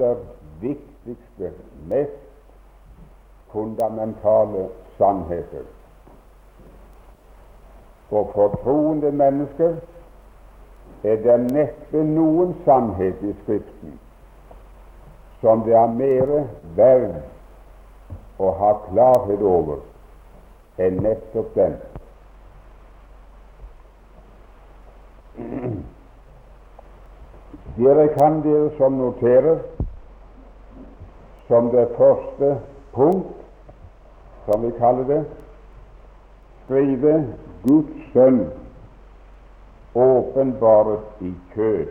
aller viktigste, mest fundamentale sannheter. For troende mennesker er det neppe noen sannhet i Skriften som det er mer verd å ha klarhet over enn nettopp den. Dere kan dere som noterer som det første punkt, som vi kaller det, skrive Guds sønn åpenbaret i kjød.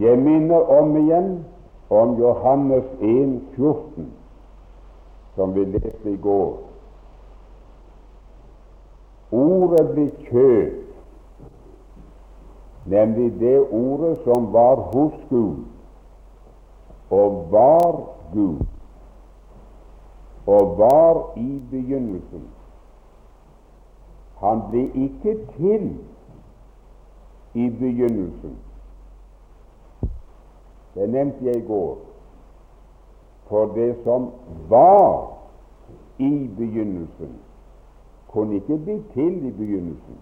Jeg minner om igjen om Johannes 1, 14, som vi leste i går. Ordet blir kjød, nemlig det ordet som var hos Gud, og var Gud og var i begynnelsen. Han ble ikke til i begynnelsen. Det nevnte jeg i går. For det som var i begynnelsen, kunne ikke bli til i begynnelsen.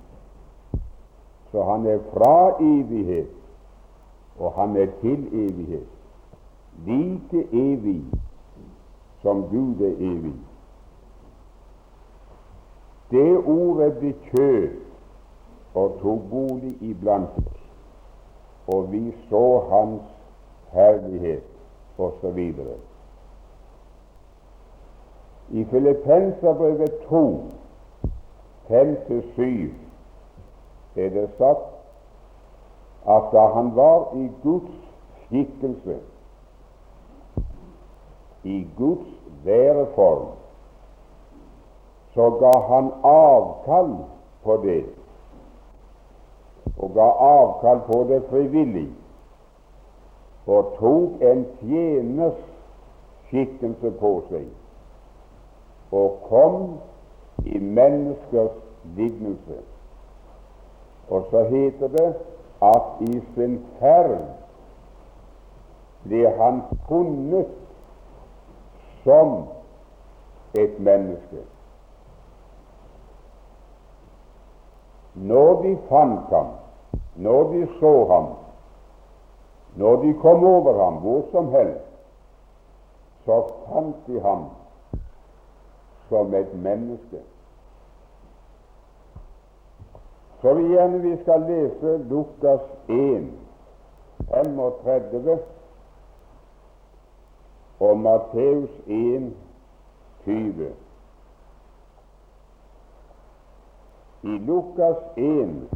Så han er fra evighet, og han er til evighet. Like evig som Gud er evig. Det ordet ble kjød og tok bolig iblant oss, og vi så Hans herlighet osv. I Filippenserbrevet 2, 5-7 er det sagt at da han var i Guds skikkelse i Guds væreform, så ga han avkall på det, og ga avkall på det frivillig, og tok en tjeners skikkelse på seg, og kom i menneskers lignelse. Og så heter det at i sin ferd ble han funnet som et menneske. Når de fant ham, når de så ham, når de kom over ham hvor som helst, så fant de ham som et menneske. Så vil gjerne vi skal lese Lukas 1, 35 og Matteus 1, 20. I Lukas 1,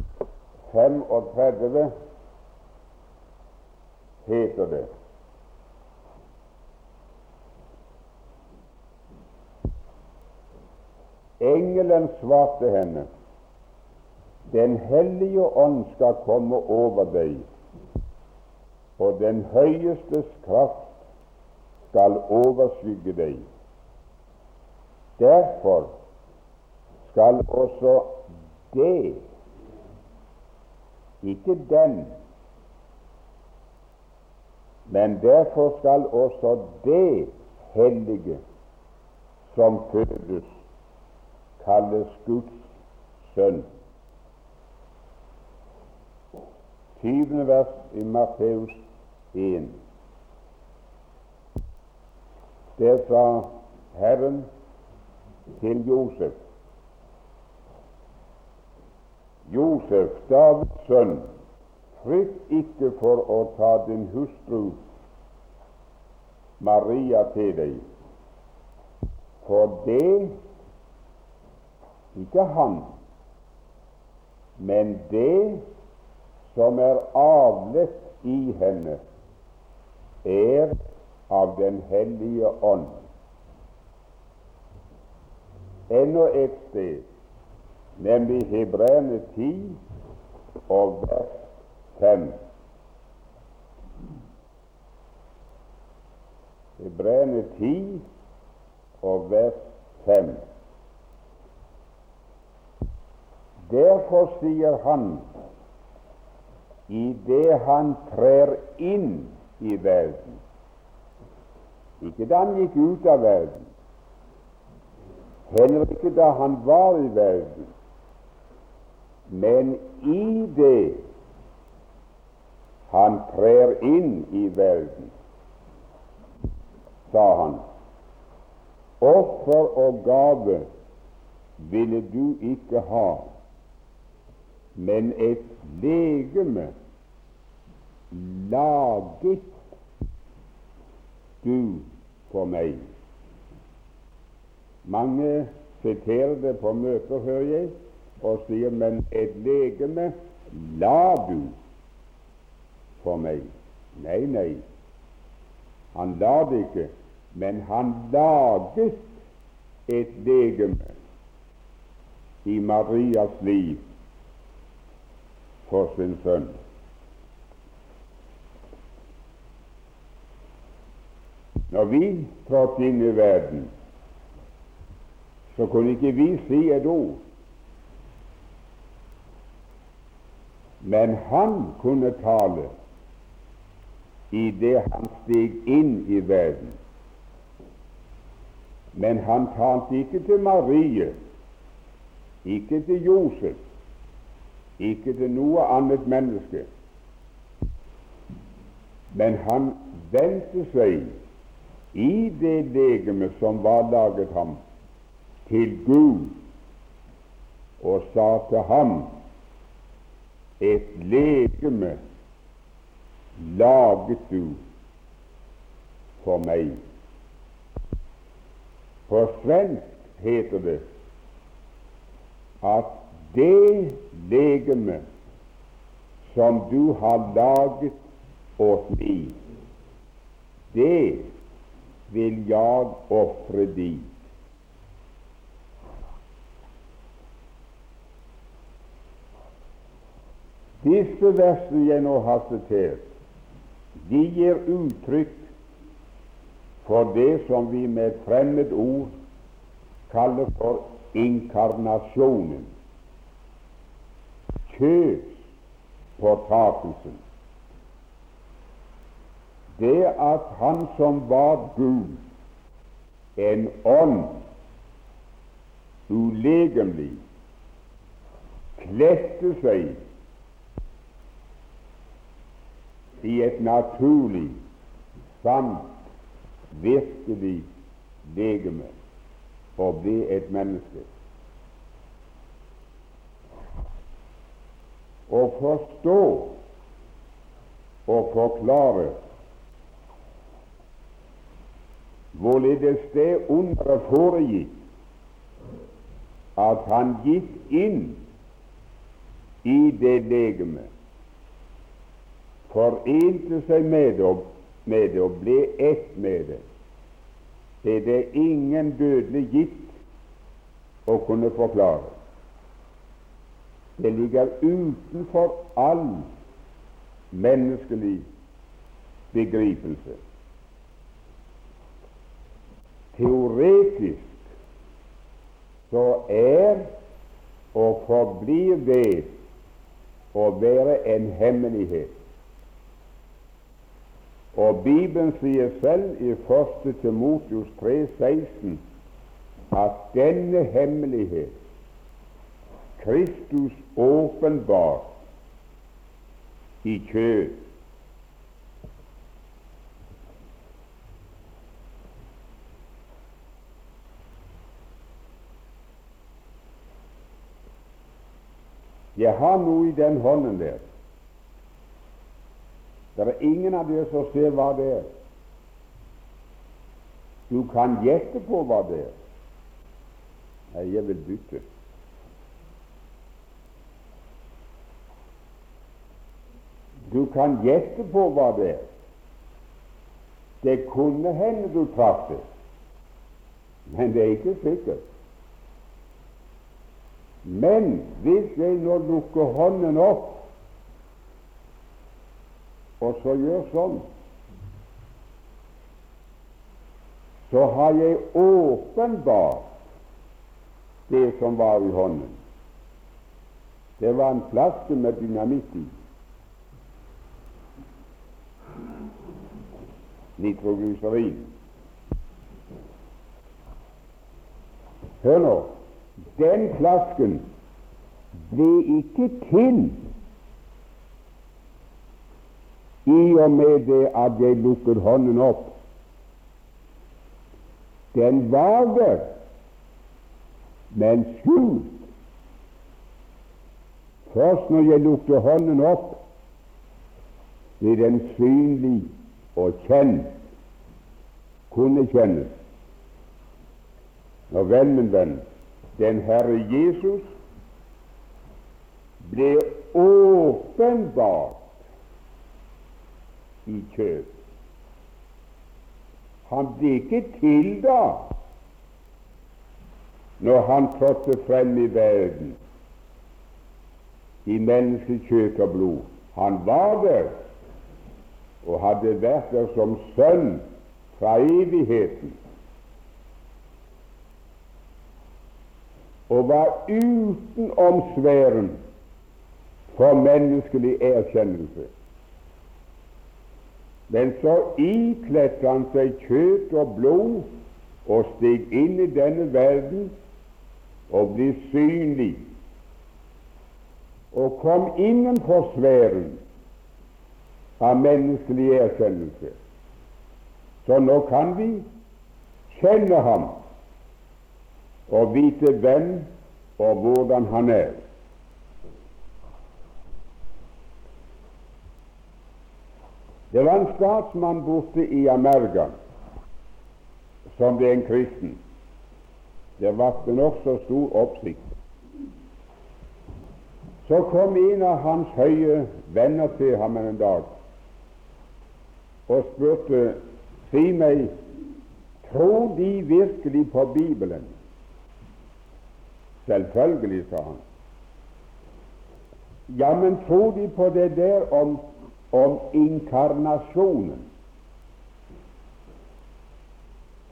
35 heter det Engelen svarte henne, Den hellige ånd skal komme over deg, og den høyestes kraft skal overskygge deg. Derfor skal også det, ikke den, men derfor skal også det hellige som fødes, kalles Guds sønn. Tyvende vers i Matteus 1. Der sa Herren til Josef Josef, Davids sønn, frykt ikke for å ta din hustru Maria til deg, for det ikke han, men det som er avlet i henne, er av Den hellige ånd. Enda et sted, nemlig Hebreerne 10 og vers 5. Hebreerne 10 og vers 5. Derfor sier han idet han trer inn i verden. Ikke da han gikk ut av verden, heller ikke da han var i verden, men i det han trer inn i verden, sa han, offer og gave ville du ikke ha, men et legeme laget du for meg. Mange siterer det på møter, hører jeg, og sier, men et legeme la du for meg. Nei, nei, han la det ikke, men han laget et legeme i Marias liv for sin sønn. Når vi trådte inn i verden, så kunne ikke vi si et ord. Men han kunne tale idet han steg inn i verden. Men han talte ikke til Marie, ikke til Josef, ikke til noe annet menneske. Men han vendte seg i det legeme som var laget ham, til Gud og sa til ham et legeme laget du for meg. På svensk heter det at det legeme som du har laget åt meg, det vil jeg ofre dit. Disse versene jeg nå har sitert, de gir uttrykk for det som vi med fremmed ord kaller for inkarnasjonen, kjødspåtakelsen. Det at Han som var Gud, en ånd, ulegemlig, kledde seg i et naturlig, sant, virkelig legeme og bli et menneske. Å forstå og forklare hvorledes det underet foregikk at han gikk inn i det legeme, forente seg med det, med det og ble ett med det, det er det ingen dødelig gitt å kunne forklare. Det ligger utenfor all menneskelig begripelse. Teoretisk så er og forblir det å være en hemmelighet. Og Bibelen sier selv i 1. Timotius 3,16 at denne hemmelighet, Kristus åpenbar i kjød, Jeg har noe i den hånden der. Det er ingen av dere som ser hva det er. Du kan gjette på hva det er. Nei, jeg vil bytte. Du kan gjette på hva det er. Det kunne hende du traff det, men det er ikke sikkert. Men hvis jeg nå lukker hånden opp og så gjør sånn, så har jeg åpenbart det som var i hånden. Det var en flaske med dynamitt i. nitroglyserin. Hør nå. Den flasken ble ikke til i og med det at jeg lukket hånden opp. Den var der, men skjult. Først når jeg lukket hånden opp, ble den synlig og kjent, kunne kjennes. Og venn min venn, den Herre Jesus ble åpenbart i kjøp. Han ble ikke til da når han trådte frem i verden i menneskekjøtt og blod. Han var der og hadde vært der som sønn fra evigheten. og var utenom sfæren for menneskelig erkjennelse. Men så ikledte han seg kjøtt og blod og steg inn i denne verden og ble synlig og kom innenfor sfæren av menneskelig erkjennelse. Så nå kan vi kjenne ham og vite hvem og hvordan han er. Det var en statsmann borte i Amerika som ble en kristen. Det vakte nokså stor oppsikt. Så kom en av hans høye venner til ham en dag og spurte Si meg, tror De virkelig på Bibelen? Selvfølgelig, sa han. Ja, men tror De på det der om, om inkarnasjonen?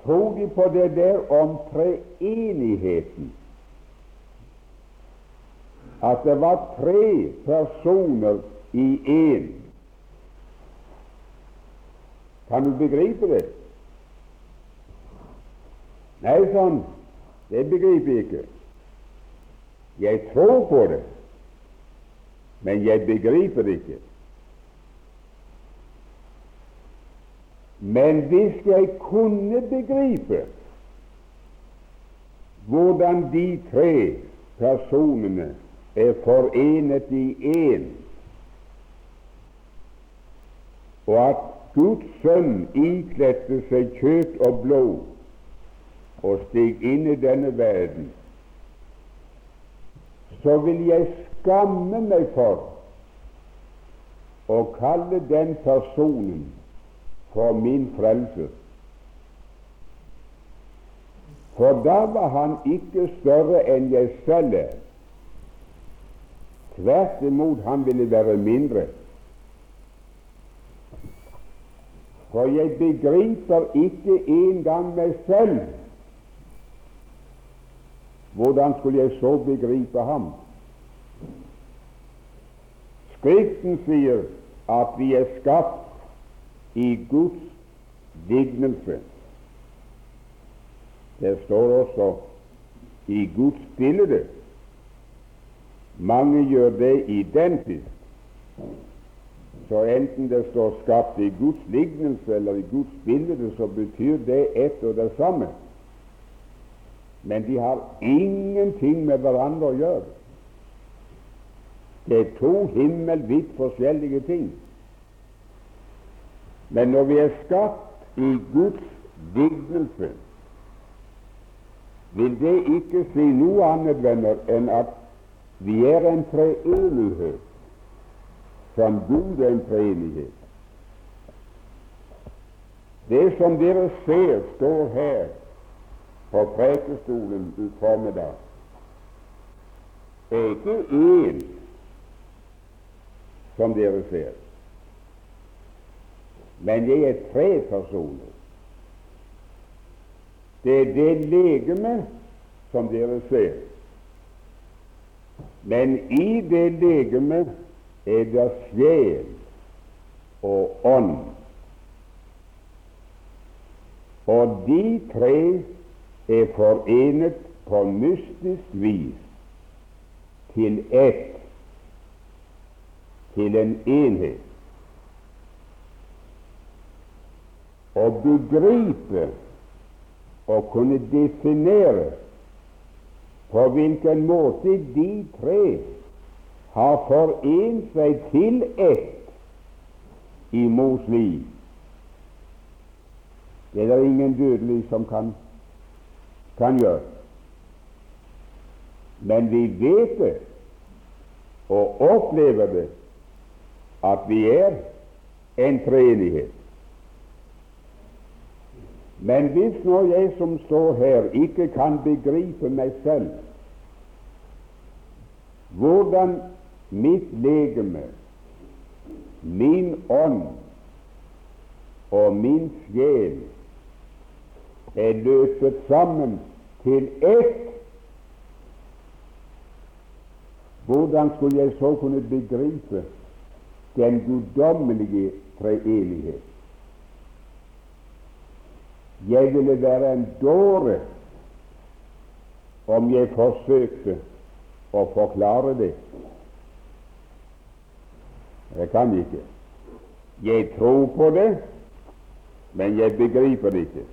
Tror De på det der om treenigheten? At det var tre personer i én? Kan du begripe det? Nei, sånn, det begriper jeg ikke. Jeg tror på det, men jeg begriper det ikke. Men hvis jeg kunne begripe hvordan de tre personene er forenet i én, og at Guds sønn ikledte seg kjøtt og blod og steg inn i denne verden så vil jeg skamme meg for å kalle den personen for min frelse. For da var han ikke større enn jeg selv er. Tvert imot, han ville være mindre. For jeg begriper ikke engang meg selv hvordan skulle jeg så begripe ham? Skriften sier at vi er skapt i Guds lignelse. Det står også i Guds bilde. Mange gjør det identisk. Så enten det står 'skapt i Guds lignelse' eller 'i Guds bilde', så betyr det ett og det samme men de har ingenting med hverandre å gjøre. Det er to himmelvidt forskjellige ting. Men når vi er skapt i Guds lignelse, vil det ikke si noe annet, venner, enn at vi er en treenighet, som Gud er en treenighet. Det som dere ser, står her på prekestolen i formiddag er ikke én som dere ser, men det er tre personer. Det er det legeme som dere ser, men i det legeme er det sjel og ånd. Og de tre er forenet på mystisk vis til ett, til en enhet. Å begripe og kunne definere på hvilken måte de tre har forent seg til ett i mors liv. Det er det ingen dødelig som kan, kan gjøre. Men vi vet det og opplever det at vi er en treenighet. Men hvis nå jeg som står her, ikke kan begripe meg selv hvordan mitt legeme, min ånd og min sjel er løpet sammen til ett, hvordan skulle jeg så kunne begripe den guddommelige treenighet? Jeg ville være en dåre om jeg forsøkte å forklare det. Jeg kan ikke. Jeg tror på det, men jeg begriper det ikke.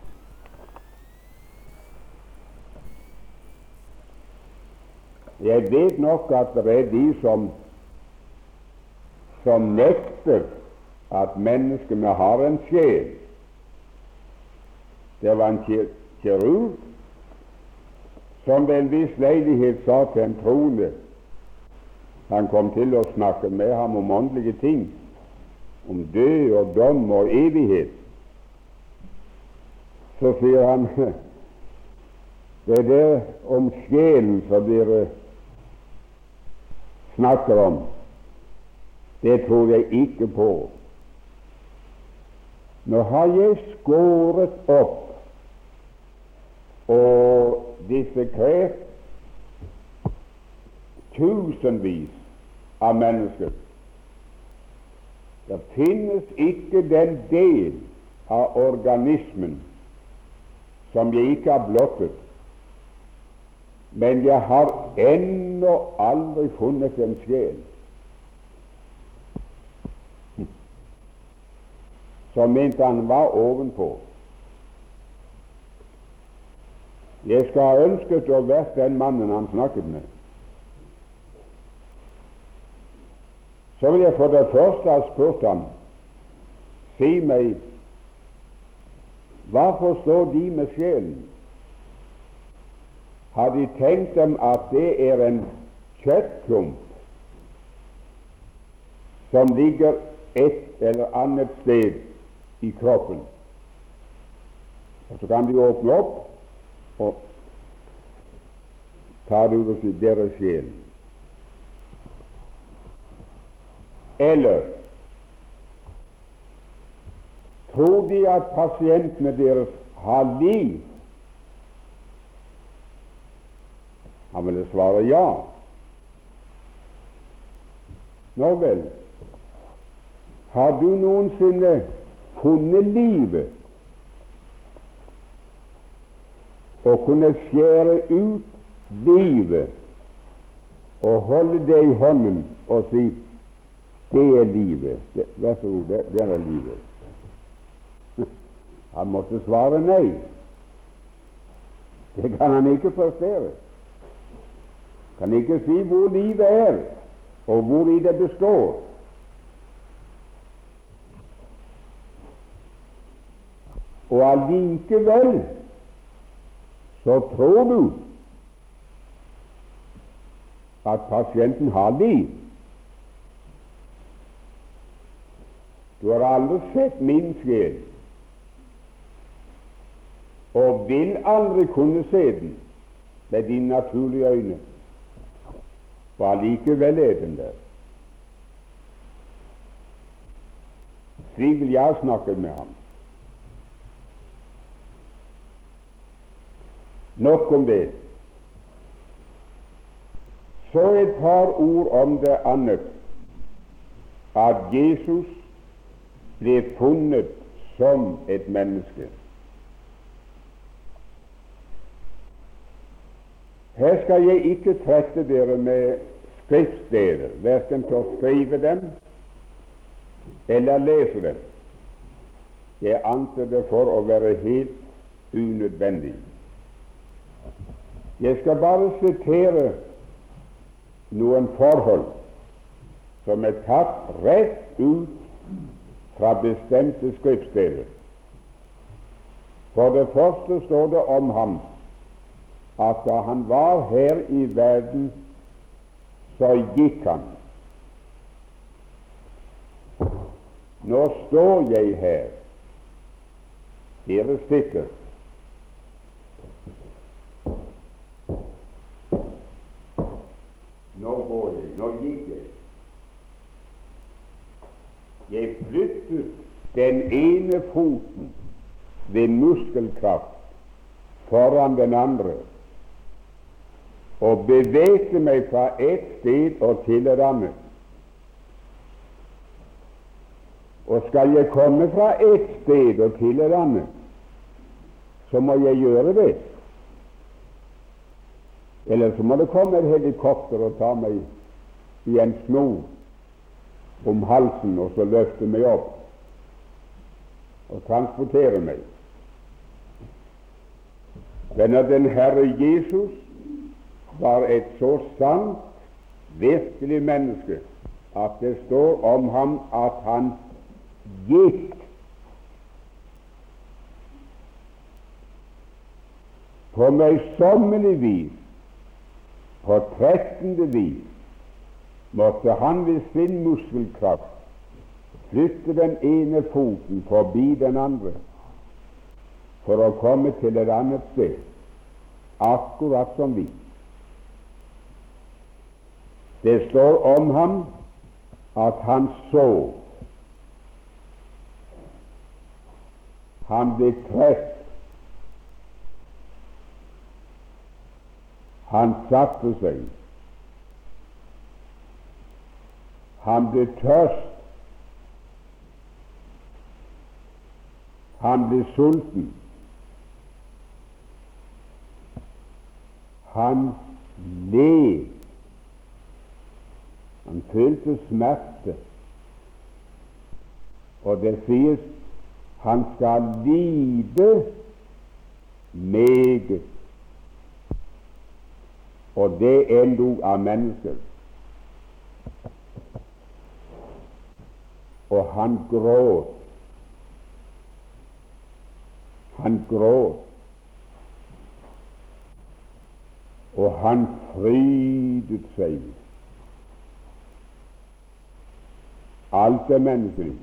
Jeg vet nok at det er de som, som nekter at menneskene har en sjel. Det var en kirurg som ved en viss leilighet sa til en troende Han kom til å snakke med ham om åndelige ting, om død og dom og evighet. Så sier han det er det om sjelen som dere snakker om. Det tror jeg ikke på. Nå har jeg skåret opp og dissekert tusenvis av mennesket. Det finnes ikke den del av organismen som jeg ikke har blottet. Men jeg har ennå aldri funnet en sjel som mente han var ovenpå. Jeg skal ha ønsket å være den mannen han snakket med. Så vil jeg for det første ha spurt ham Si meg, hva forstår de med sjelen? Har de tenkt dem at det er en kjøttklump som ligger et eller annet sted i kroppen? Og Så kan de åpne opp og ta det ut av deres sjel. Eller tror de at pasientene deres har liv? Han ville svare ja. Nå vel, har du noensinne funnet livet og kunne skjære ut livet og holde det i hånden og si det er livet. Vær så god, det, det er livet. Han måtte svare nei. Det kan han ikke prestere. Kan ikke si hvor livet er, og hvor i det består. Og allikevel så tror du at pasienten har liv. Du har aldri sett min sjel, og vil aldri kunne se den med dine naturlige øyne, og allikevel er den der. Slik vil jeg snakke med ham. Nok om det. Så et par ord om det annet, at Jesus ble funnet som et menneske. Her skal jeg ikke trette dere med skriftsteder, verken til å skrive dem eller lese dem. Jeg anser det for å være helt unødvendig. Jeg skal bare sitere noen forhold som er tatt rett ut fra bestemte skriftsteder. For det første står det om ham at da han var her i verden, så gikk han. Nå står jeg her, dere sitter. Nå går jeg, nå gikk jeg. Jeg flyttet den ene foten ved muskelkraft foran den andre og bevegte meg fra ett sted og til et annet. Og skal jeg komme fra ett sted og til et annet, så må jeg gjøre det. Eller så må det komme et helikopter og ta meg i en snor om halsen og så løfte meg opp og transportere meg. Men at den Herre Jesus var et så sant, virkelig menneske at det står om ham at han gikk på møysommelig vis, på trettende vis, måtte han ved sin muskelkraft flytte den ene foten forbi den andre for å komme til et annet sted, akkurat som vi. Det står om ham at han så. Han ble trett. Han satte seg. Han ble tørst. Han ble sulten. Han led. Han følte smerte, og det sies han skal lide meget. Og det er endog av mennesker. Og han gråt. Han gråt. Og han frydet seg. Alt er menneskelig.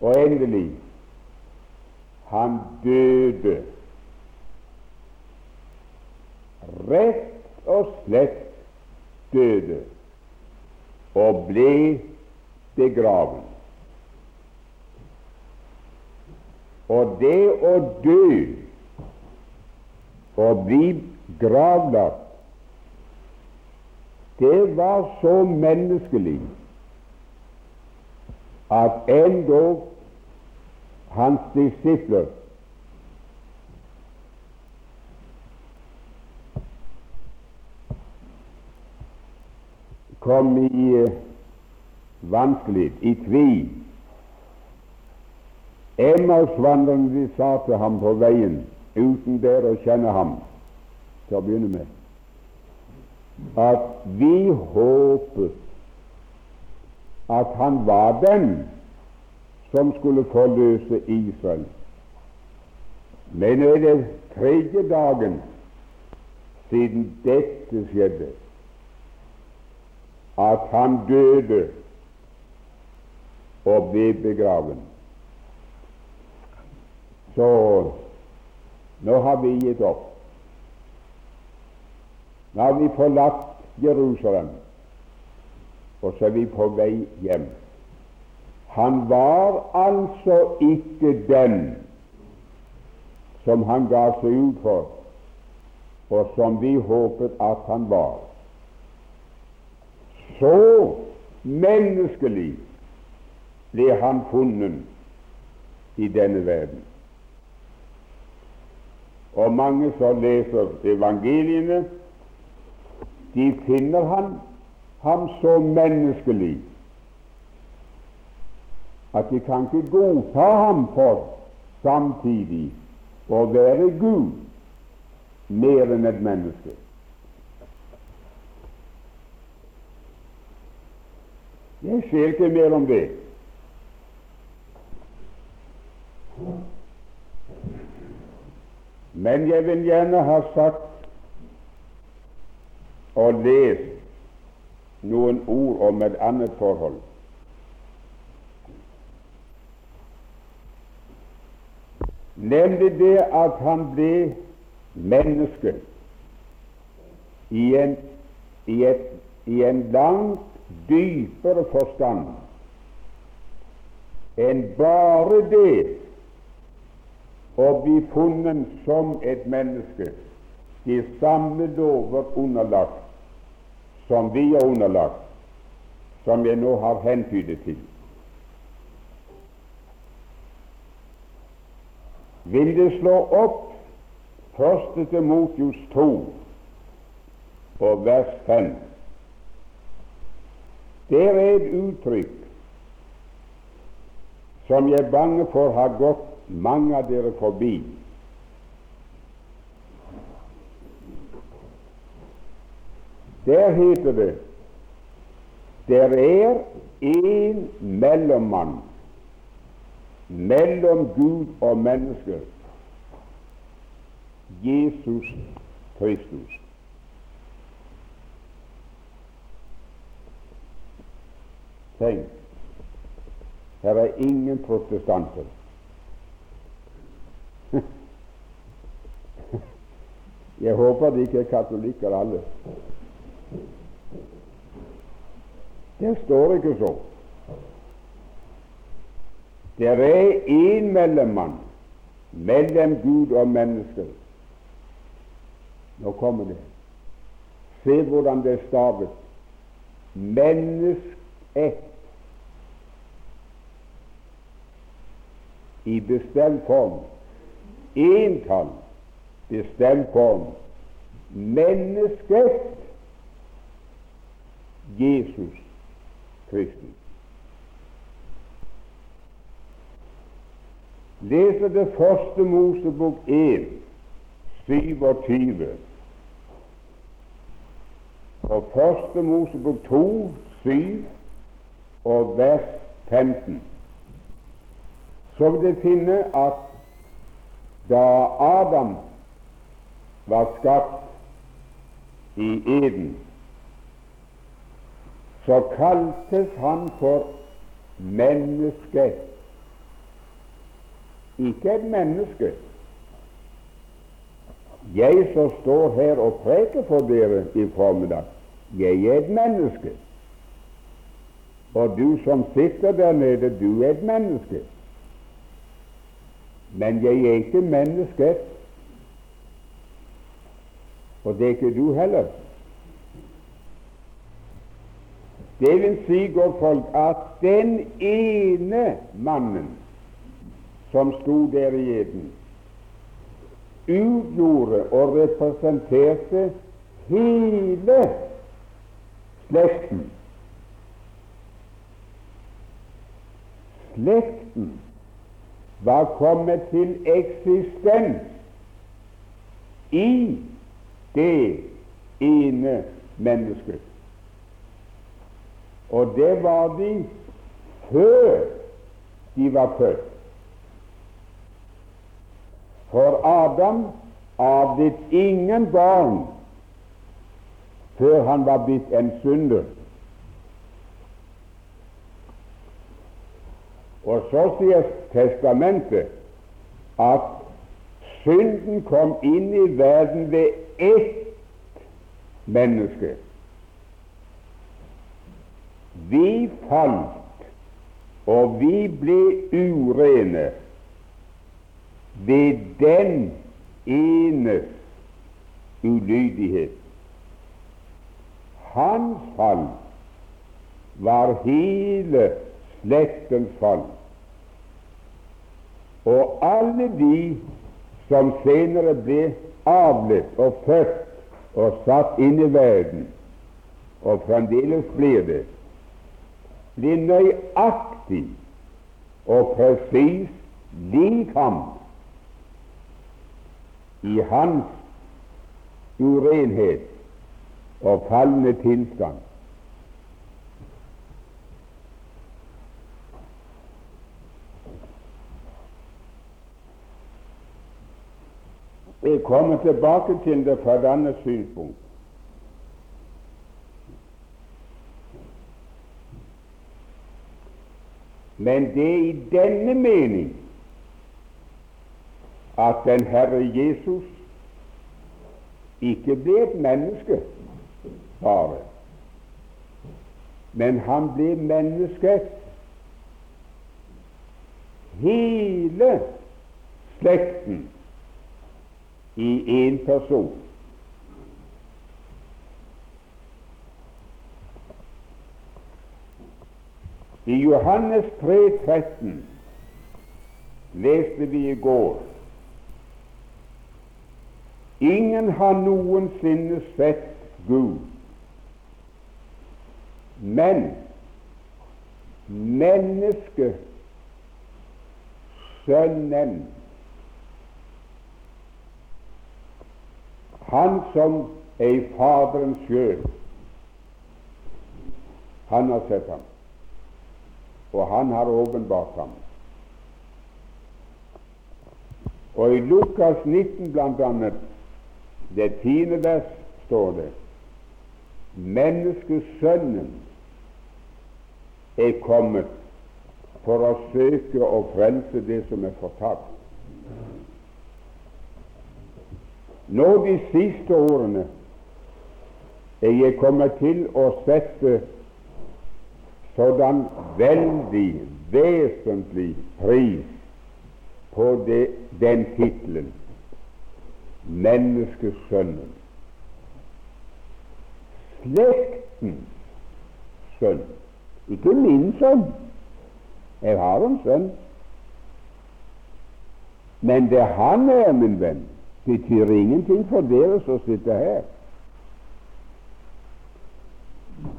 Og endelig han døde. Rett og slett døde og ble begraven. Og det å dø og bli gravlagt det var så menneskelig at endog hans disipler kom i vanskelighet, i tvil. Emmausvandrerne de sa til ham på veien, uten dere å kjenne ham, til å begynne med at vi håpet at han var den som skulle forløse Israel. Men nå er det tredje dagen siden dette skjedde, at han døde og ble begraven. Så nå har vi gitt opp. Nå har vi forlatt Jerusalem, og så er vi på vei hjem. Han var altså ikke den som han ga seg ut for, og som vi håpet at han var. Så menneskelig ble han funnet i denne verden. Og mange som leser evangeliene, de finner han, ham så menneskelig at de kan ikke godta ham for samtidig å være Gud mer enn et menneske. Jeg ser ikke mer om det. Men jeg vil gjerne ha sagt og lest noen ord om et annet forhold. Nemlig det at han ble menneske i en, i et, i en langt dypere forstand enn bare det å bli funnet som et menneske, de samme lover underlagt som vi er underlagt, som jeg nå har hentydet til. Vil det slå opp første til Motius 2 og vers 5? Det er et uttrykk som jeg er bange for har gått mange av dere forbi. Der heter det der er en mellommann mellom Gud og mennesker, Jesus Kristus. Tenk, her er ingen protestanter. Jeg håper de ikke er katolikker alle. Det står ikke så. Det er én mellommann mellom Gud og mennesker. Nå kommer det. Se hvordan det er stavet. menneske i bestemt form. Entall, bestemt form. Mennesket Jesus Kristus. Leser det første Mosebok 1, 27, og første Mosebok 2, 7 og vers 15 så vil du finne at da Adam var skapt i Eden, så kaltes han for menneske. Ikke et menneske. Jeg som står her og preker for dere i formiddag, jeg er et menneske. Og du som sitter der nede, du er et menneske. Men jeg er ikke menneske, og det er ikke du heller. Det vil si, går folk, at den ene mannen som sto der i eden, utgjorde og representerte hele slekten. Slekten var kommet til eksistens i det ene mennesket. Og det var de før de var født. For Adam avlet ingen barn før han var blitt en synder. Og så sier Testamentet at synden kom inn i verden ved ett menneske. Vi falt, og vi ble urene ved den enes ulydighet. Hans fall var hele slektens fall. Og alle de som senere ble avlet og født og satt inn i verden, og fremdeles blir det, blir nøyaktig og presis lik ham i hans urenhet og falne tilstand. Jeg kommer tilbake til det fra denne synspunkt. Men det er i denne mening at den Herre Jesus ikke ble et menneske bare, men han ble mennesket hele slekten i én person. I Johannes 3, 13 leste vi i går Ingen har noensinne sett Gud, men menneskesønnen, han som er i Faderen sjøl, han har sett ham og han har åpenbart ham. Og i Lukas 19 bl.a., det tiende vers, står det Menneskesønnen er kommet for å søke å frelse det som er fortapt. Nå de siste årene er jeg kommet til å sette sådan veldig vesentlig pris på det, den tittelen menneskesønnen. Slektens sønn. Ikke min sønn. Jeg har en sønn. Men det han er, min venn, betyr ingenting for dere som sitter her.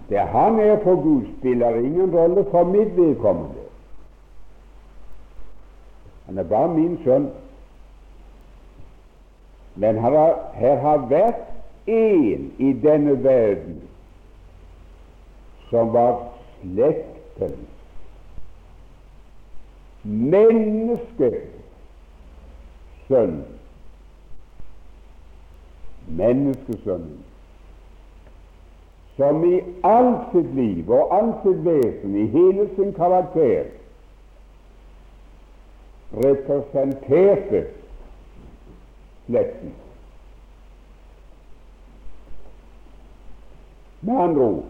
Det han er for Gud, spiller ingen rolle for mitt vedkommende. Han er bare min sønn. Men her har, her har vært én i denne verden som var slektens menneskesønn. Menneskesønnen som i alt sitt liv og alt sitt vesen, i hele sin karakter, representerte slekten. Med andre ord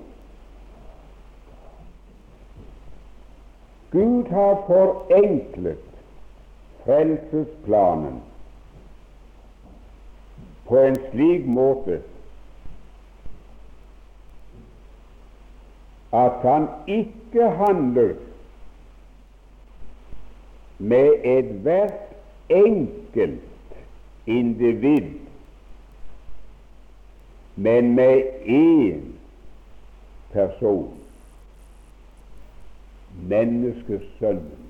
Gud har forenklet frelsesplanen på en slik måte at han ikke handler med ethvert enkelt individ, men med én person menneskesønnen.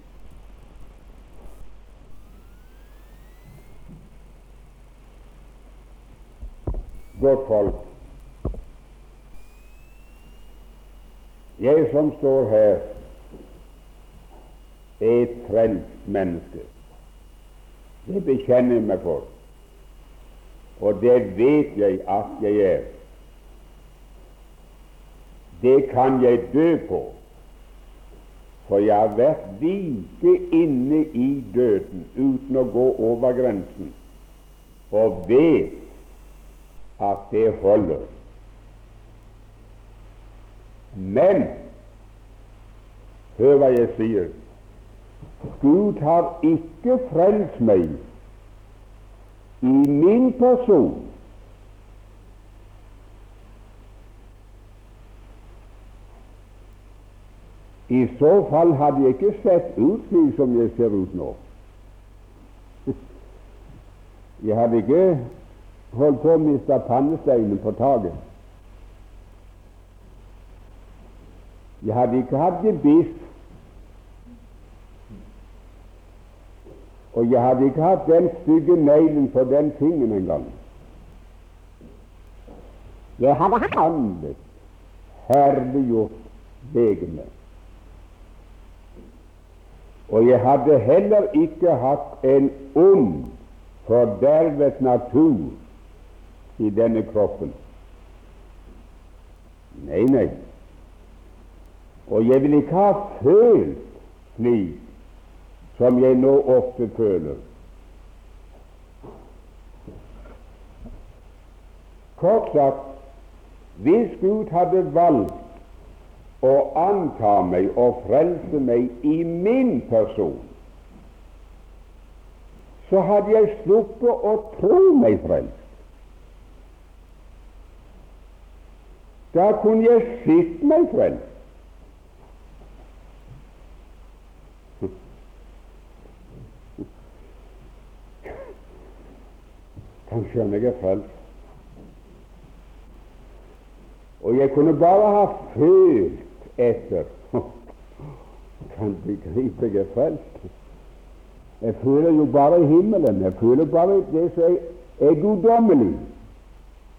Godt folk, Jeg som står her, er et frelst menneske. Det bekjenner jeg meg for, og det vet jeg at jeg er. Det kan jeg dø på, for jeg har vært like inne i døden uten å gå over grensen, og vet at det holder. Men hør hva jeg sier. Gud har ikke frelst meg i min person. I så fall hadde jeg ikke sett ut slik som jeg ser ut nå. Jeg hadde ikke holdt på å miste pannesteinen på taket. Jeg hadde ikke hatt gebiss, og jeg hadde ikke hatt den stygge neglen på den fingeren engang. Jeg hadde handlet herliggjort legemet. Og jeg hadde heller ikke hatt en ond, fordervet natur i denne kroppen. Nei, nei. Og jeg vil ikke ha følt slik som jeg nå ofte føler. Kort sagt, hvis Gud hadde valgt å anta meg og frelse meg i min person, så hadde jeg sluppet å tro meg frelst. Da kunne jeg sett meg frem. Kan han jeg er frelst. Og jeg kunne bare ha følt etter Kan begripe jeg er frelst. Jeg føler jo bare himmelen. Jeg føler bare det som er, guddommelig.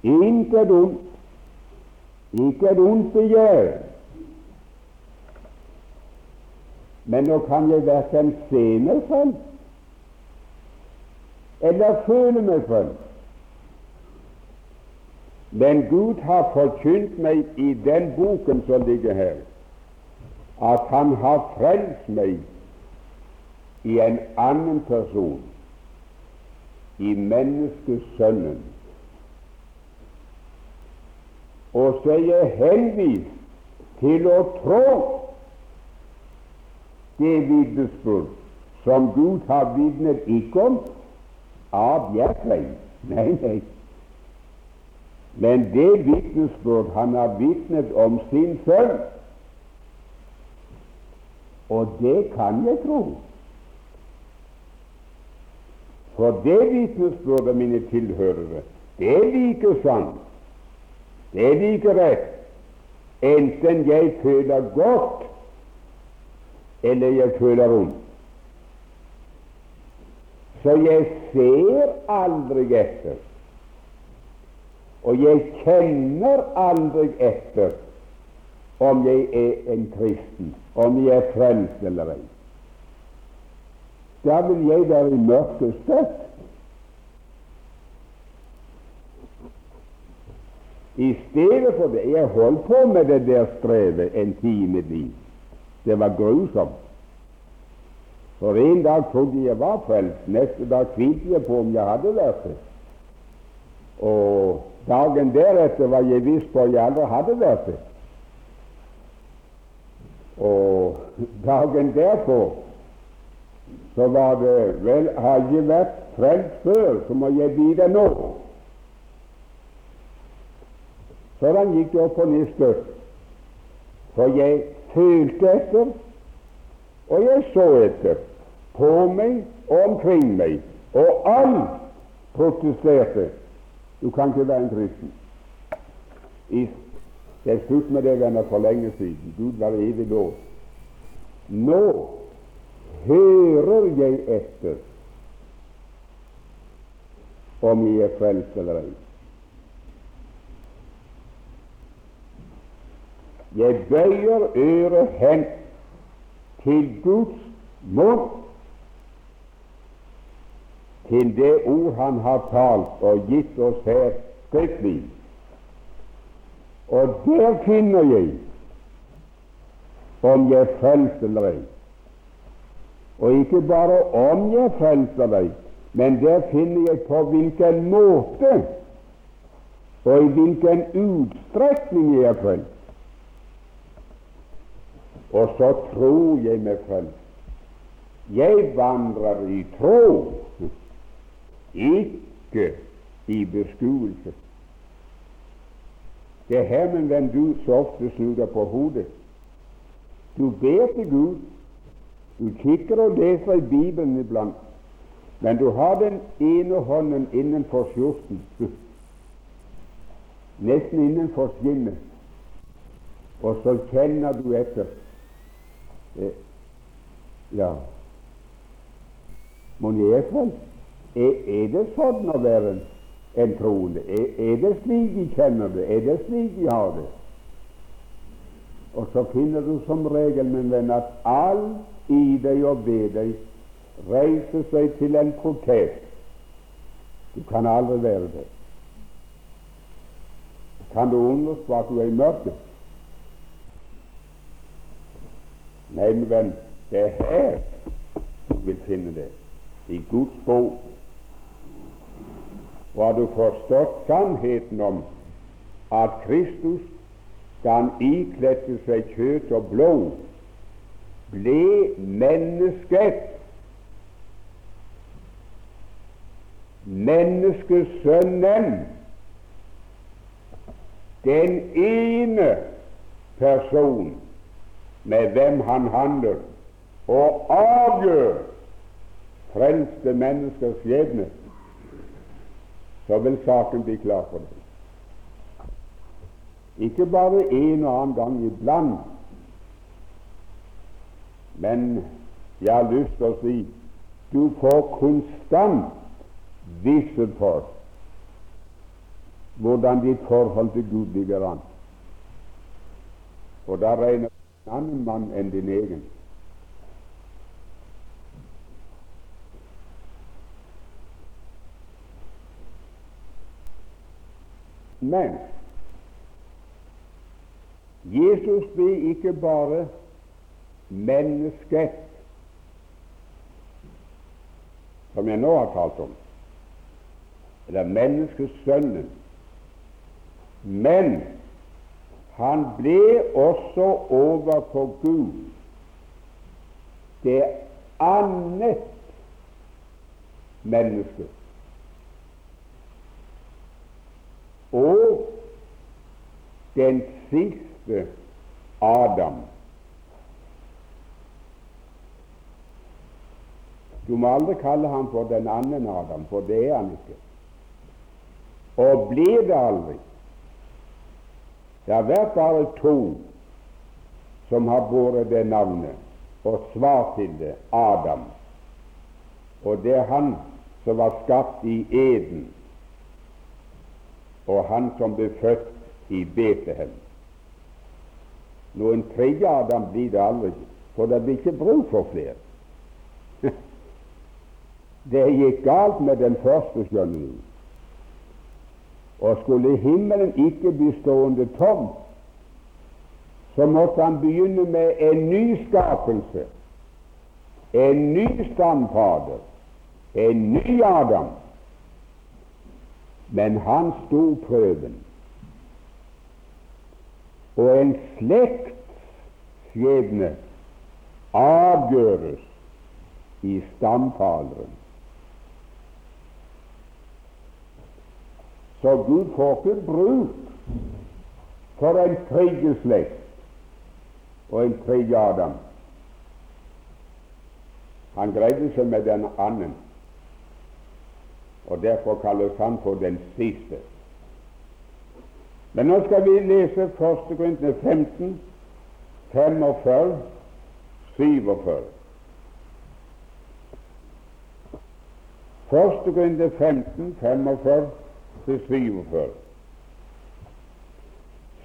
Intet ondt. Ikke et ondt begjær. Men nå kan jeg verken se meg selv eller føle meg selv. Men Gud har forkynt meg i den boken som ligger her, at Han har frelst meg i en annen person, i menneskesønnen. Og så er til å trå det vitnesbyrd som Gud har vitnet ikke om av Bjerkreim. Nei, nei. Men det vitnesbyrd han har vitnet om sin sønn, og det kan jeg tro. For det vitnesbyrdet, mine tilhørere, det er like sant, det er like rett, enten jeg føler godt eller jeg føler vondt. Så jeg ser aldri etter og jeg kjenner aldri etter om jeg er en kristen, om jeg er frelst eller ei. Da vil jeg være i mørket støtt. I stedet for det Jeg holdt på med det der strevet en tid i. Det var grusomt. For en dag trodde jeg var frelst, neste dag tvilte jeg på om jeg hadde vært det. Og Dagen deretter var jeg viss på at jeg aldri hadde vært det. Og dagen derpå så var det vel Har jeg vært frelst før, så må jeg bli det nå. Sånn gikk det opp på nytt. For jeg følte etter, og jeg så etter, på meg og omkring meg, og alt protesterte du kan ikke være en kristen. Det er slutt med det, venner, for lenge siden. Gud var evig lov. Nå hører jeg etter om jeg er frelst eller ei. Jeg bøyer øret hen til Guds munn til det ord Han har talt og gitt oss her skriftlig. Og der finner jeg om jeg er ei. Og ikke bare om jeg er ei, men der finner jeg på hvilken måte og i hvilken utstrekning jeg er. Og så tror jeg meg frelst. Jeg vandrer i tro ikke i beskuelse. Det er her min venn du så ofte snur på hodet. Du ber til Gud, du kikker og leser i Bibelen iblant, Men du har den ene hånden innenfor skjorten, nesten innenfor skinnet, og så kjenner du etter. Eh, ja, mon jeg er? Er, det sånn å være en troende? Er, er, det slik de kjenner det? Er det slik de har det? Og så finner du som regel, min venn, at alt i deg og ved deg reiser seg til en protest. Du kan aldri være det. Kan du undres på at du er i mørket? Nei, min venn, det er her du vil finne det, i Guds bok. Og har du forstått sannheten om at Kristus da han ikledte seg kjøtt og blod, ble mennesket, menneskesønnen, den ene person med hvem han handler, og avgjør frelste menneskers skjebne, så vil saken bli klar for deg. Ikke bare en og annen gang iblant. Men jeg har lyst til å si du får konstant visshet for hvordan ditt forhold til Gud ligger an. Og da regner annen mann enn din egen. Men Jesus blir ikke bare mennesket, som jeg nå har talt om, eller menneskesønnen, men han ble også overfor Gud det annet menneske. Og den siste Adam. Du må aldri kalle ham for den andre Adam, for det er han ikke. Og blir det aldri. Det har vært bare to som har båret det navnet og svar til det Adam. Og det er han som var skapt i Eden, og han som ble født i Betlehem. Noen tredje Adam blir det aldri, for det blir ikke bruk for flere. det gikk galt med den første, skjønner. Og skulle himmelen ikke bli stående tom, så måtte han begynne med en ny skapelse, en ny stamfader, en ny Adam. Men han sto prøven og en slekts skjebne avgjøres i stamtaleren. Så Gud får ikke bruk for en tredje slekt og en tredje Adam. Han greide seg med den annen, og derfor kalles han for den siste. Men nå skal vi lese 1. Korintene 15, 45, 47. 1. Korintene 15, 45 47.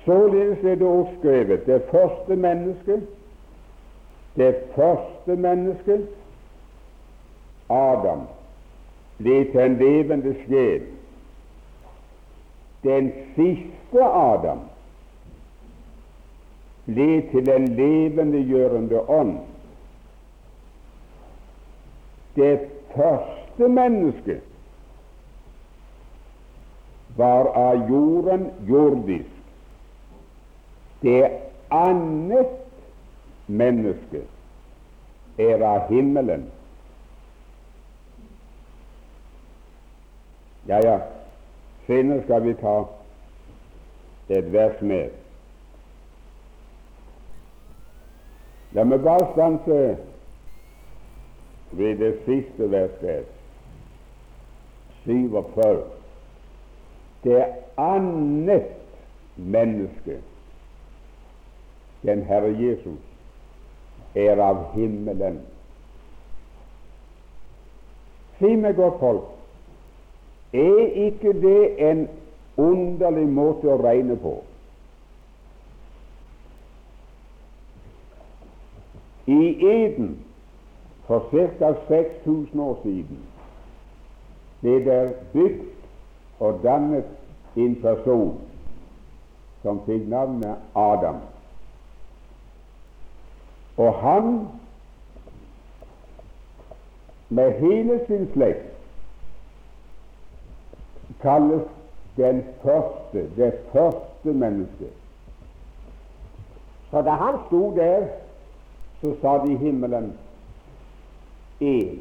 Således er det også skrevet det første mennesket, det første mennesket, Adam, ble til en levende sjel. Den siste Adam ble til en levendegjørende ånd. Det første mennesket var av jorden jordisk. Det annet menneske er av himmelen. Ja, ja, senere skal vi ta et vers mer. La meg bare stanse ved det siste verset. 47 det annet menneske, den Herre Jesus, er av himmelen. Si meg godt, folk, er ikke det en underlig måte å regne på? I Eden for ca. 6000 år siden ble det bygd og dannet en person som fikk navnet Adam. Og han, med hele sin slekt, kalles den første, det første mennesket. Så da han sto der, så sa de i himmelen én.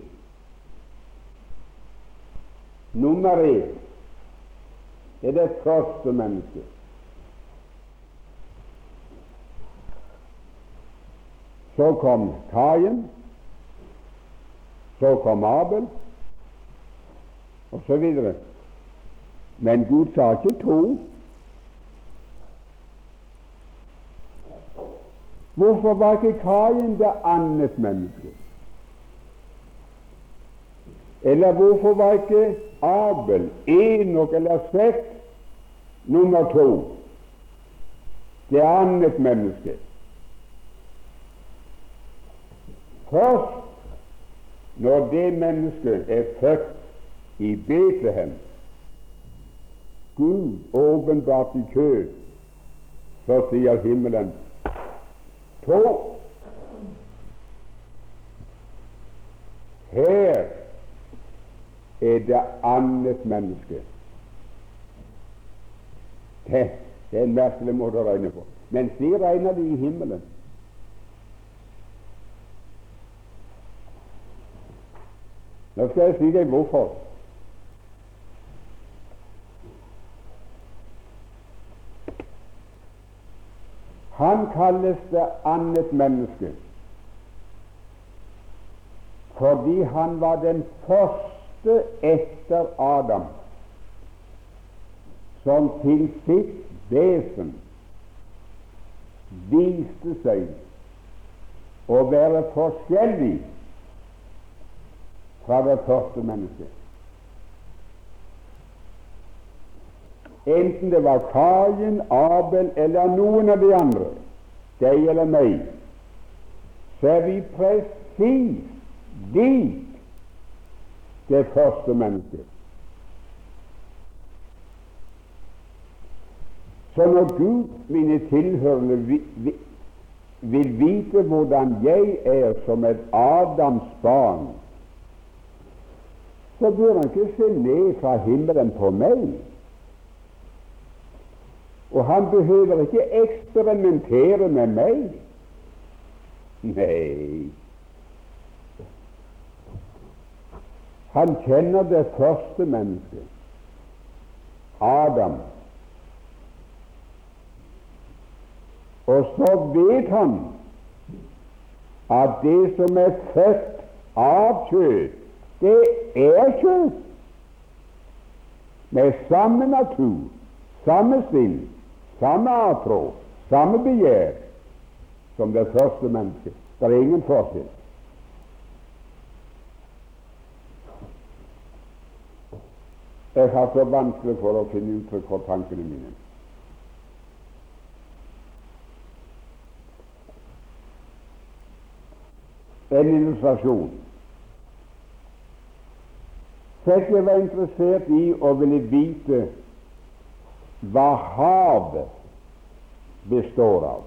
Nummer én er det første mennesket. Så kom Kain, så kom Abel, videre. Men Gud sa ikke to. Hvorfor var ikke Kain det annet menneske? Eller hvorfor var ikke Abel, Enok eller Seth nummer to, det annet menneske? Først når det mennesket er født i Betlehem, Gud åpenbart i kjød, så sier himmelen to. Her er det annet menneske. Det, det er en merkelig måte å regne på. Men de regner det i himmelen. Nå skal jeg si deg hvorfor. Han kalles det annet menneske fordi han var den første første etter Adam som til sitt vesen viste seg å være forskjellig fra det første mennesket. Enten det var Kain, Abel eller noen av de andre, deg eller meg, så er vi presis lik det første mennesket. Så når Gud, mine tilhørende, vil vite hvordan jeg er som et Adams barn, så bør han ikke se ned fra himmelen på meg. Og han behøver ikke eksperimentere med meg. Nei, Han kjenner det første mennesket, Adam. Og så vet han at det som er født av kjøtt, det er kjøtt. Med samme natur, samme sinn, samme atro samme begjær som det første mennesket. Det er ingen forskjell. Jeg har så vanskelig for å finne uttrykk for tankene mine. En illustrasjon. Selv jeg var interessert i å ville vite hva havet består av.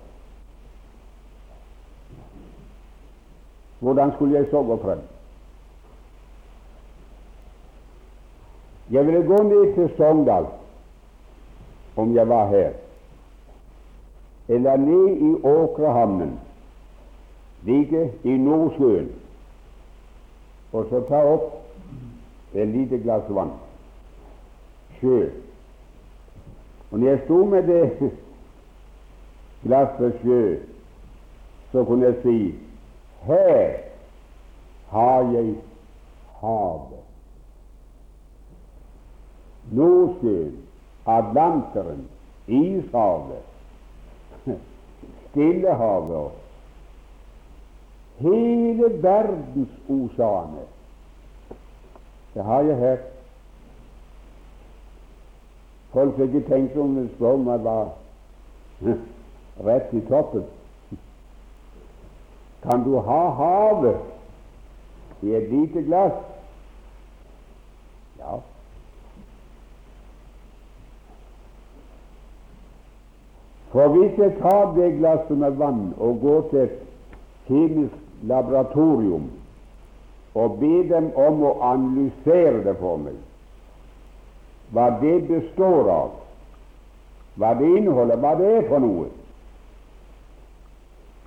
Hvordan skulle jeg så gå frem? Jeg ville gå ned til Sogndal om jeg var her, eller ned i Åkrehamnen, like i Nordsjøen, og så ta opp et lite glass vann, sjø. Og når jeg sto med det glasset sjø, så kunne jeg si her har jeg havet. Nordsjøen, Atlanteren, Ishavet, Stillehavet Hele verdensoseanet. Det har jeg hørt. Folk har ikke tenkt om om det var rett i toppen. Kan du ha havet i et lite glass? Ja. For hvis jeg tar det glasset med vann og går til et kjemisk laboratorium og ber dem om å analysere det for meg, hva det består av, hva det inneholder, hva det er for noe,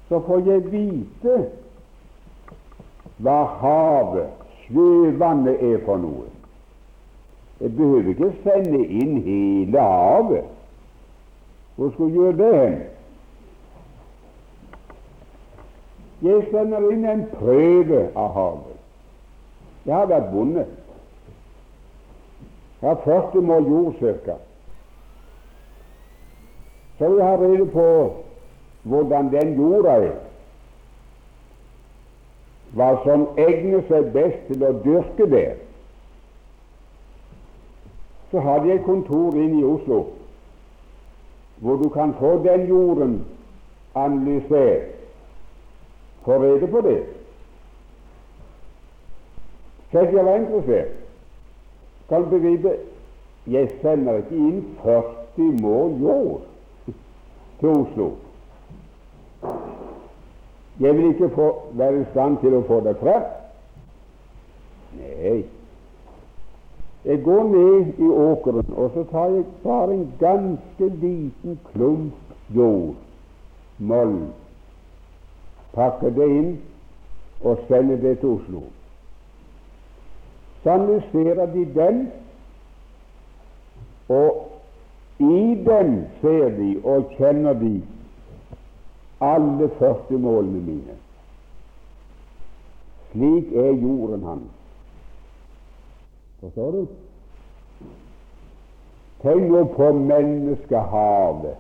så får jeg vite hva havet, sjøvannet, er for noe. Jeg behøver ikke sende inn hele havet. Hvor skulle gjøre det hen? Jeg sender inn en prøve av havet. Jeg har vært bonde. Jeg har 40 mål jord ca. Så jeg har rede på hvordan den jorda er, hva som egner seg best til å dyrke der. Så hadde jeg kontor inne i Oslo hvor du kan få den jorden analysert. Få rede på det. Selv jeg var interessert. Kan du begripe jeg sender ikke inn 40 mål jord til Oslo. Jeg vil ikke få, være i stand til å få det frem. Nei, jeg går ned i åkeren, og så tar jeg bare en ganske liten klump jord, moll, pakker det inn og sender det til Oslo. Så analyserer de den, og i den ser de og kjenner de alle 40 målene mine. Slik er jorden hans. Forstår du? Tenk på menneskehavet,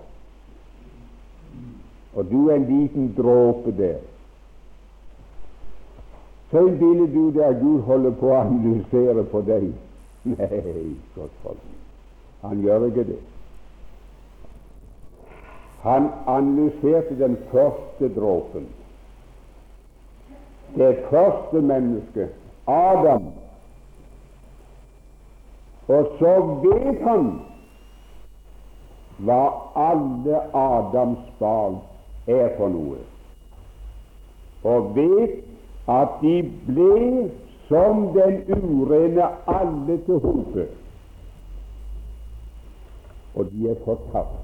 og du er en liten dråpe der. Så innbiller du deg at Gud holder på å analysere på deg. Nei, godt folk, han gjør ikke det. Han analyserte den første dråpen. Det første mennesket, Adam. Og så vet han hva alle Adams barn er for noe, og vet at de ble som den urene alle til hope, og de er fortapt.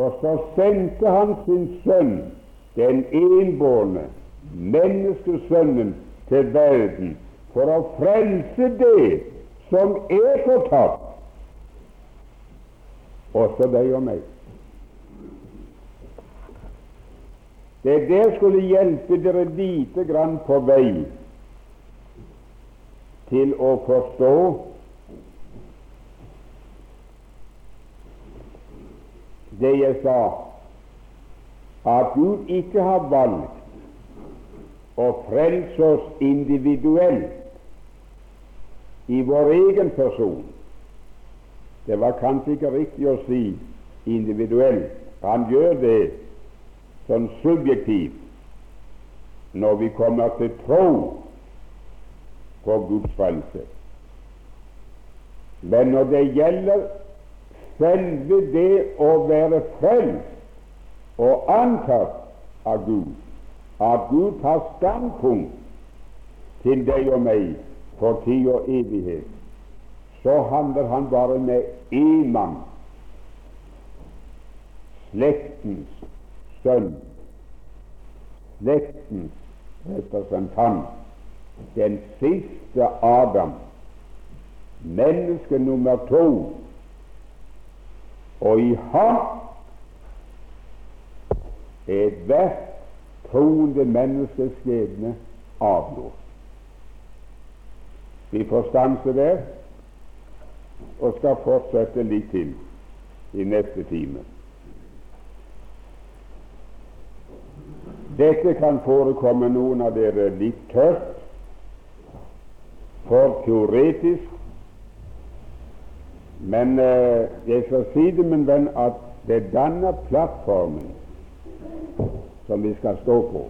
Og så sendte han sin sønn, den enbårne, menneskesønnen, til verden for å frelse det som er fortapt, også deg og meg. Det der skulle hjelpe dere lite grann på vei til å forstå det jeg sa, at Gud ikke har valgt å frelse oss individuelt i vår egen person. Det var kanskje ikke riktig å si individuelt. Han gjør det sånn subjektivt når vi kommer til tro på Guds frelse. Men når det gjelder selve det å være frelst og antatt av Gud, at Gud tar standpunkt til deg og meg for tid og evighet, så handler han bare med én mann, slektens sønn, slektens representant, den siste Adam, menneske nummer to. Og i ham er ethvert troende menneskes skjebne avgjort. Vi får stanse der og skal fortsette litt til i neste time. Dette kan forekomme noen av dere litt tørt, for teoretisk, men eh, jeg skal si det, min venn, at det danner plattformen som vi skal stå på.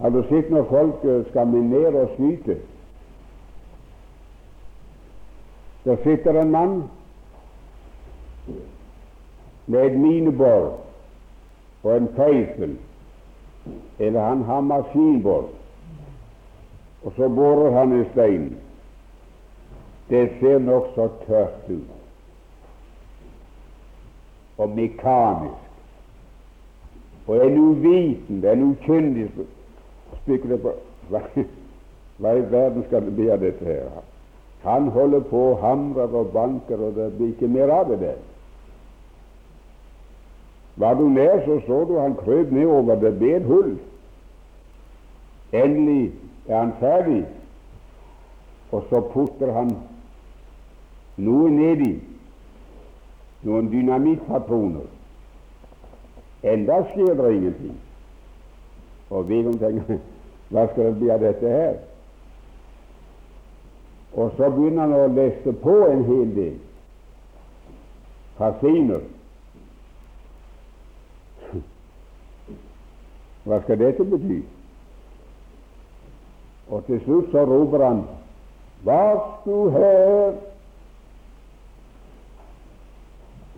Har du sett når folk eh, skal minere og skyte? Der sitter en mann med et minebor og en feisel, eller han har maskinbor, og så borer han en stein. Det ser nokså tørt ut og mekanisk. Og en uvitende, en ukyndig spekulerer på hva i verden skal det bli av dette her? Han holder på og hamrer og banker, og det blir ikke mer av det. Var du nær, så så du han krøp nedover. Det ble et hull. Endelig er han ferdig, og så putter han noe nedi, noen dynamittpatroner. Enda skjer det ingenting. Og Vigum tenker hva skal det bli av dette her? Og så begynner han å lese på en hel del fasiner. Hva skal dette bety? Og til slutt så roper han Vær du her?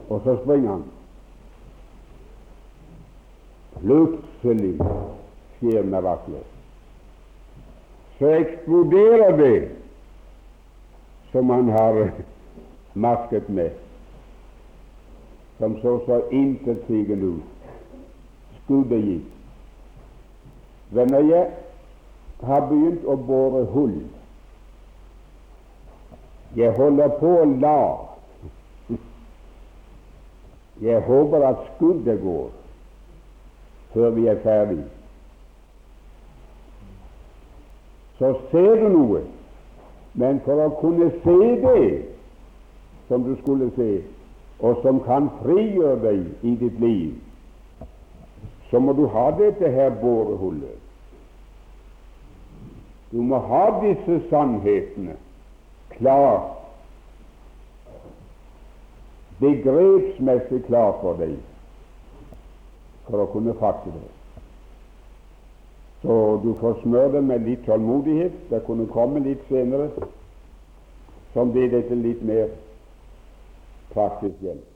Og så springer han. Plutselig skjer miraklet. Så eksploderer det som han har masket med, som så så intetsigende ut. Skuddet gikk. Venner, jeg har begynt å bore hull. Jeg holder på å la. Jeg håper at skuddet går før vi er ferdig. Så ser du noe, men for å kunne se det som du skulle se, og som kan frigjøre deg i ditt liv, så må du ha dette her borehullet. Du må ha disse sannhetene klart, begrepsmessig klart for deg for å kunne fatte det. Så du får smøre det med litt tålmodighet. Det kunne komme litt senere, som blir dette litt mer praktisk hjelp.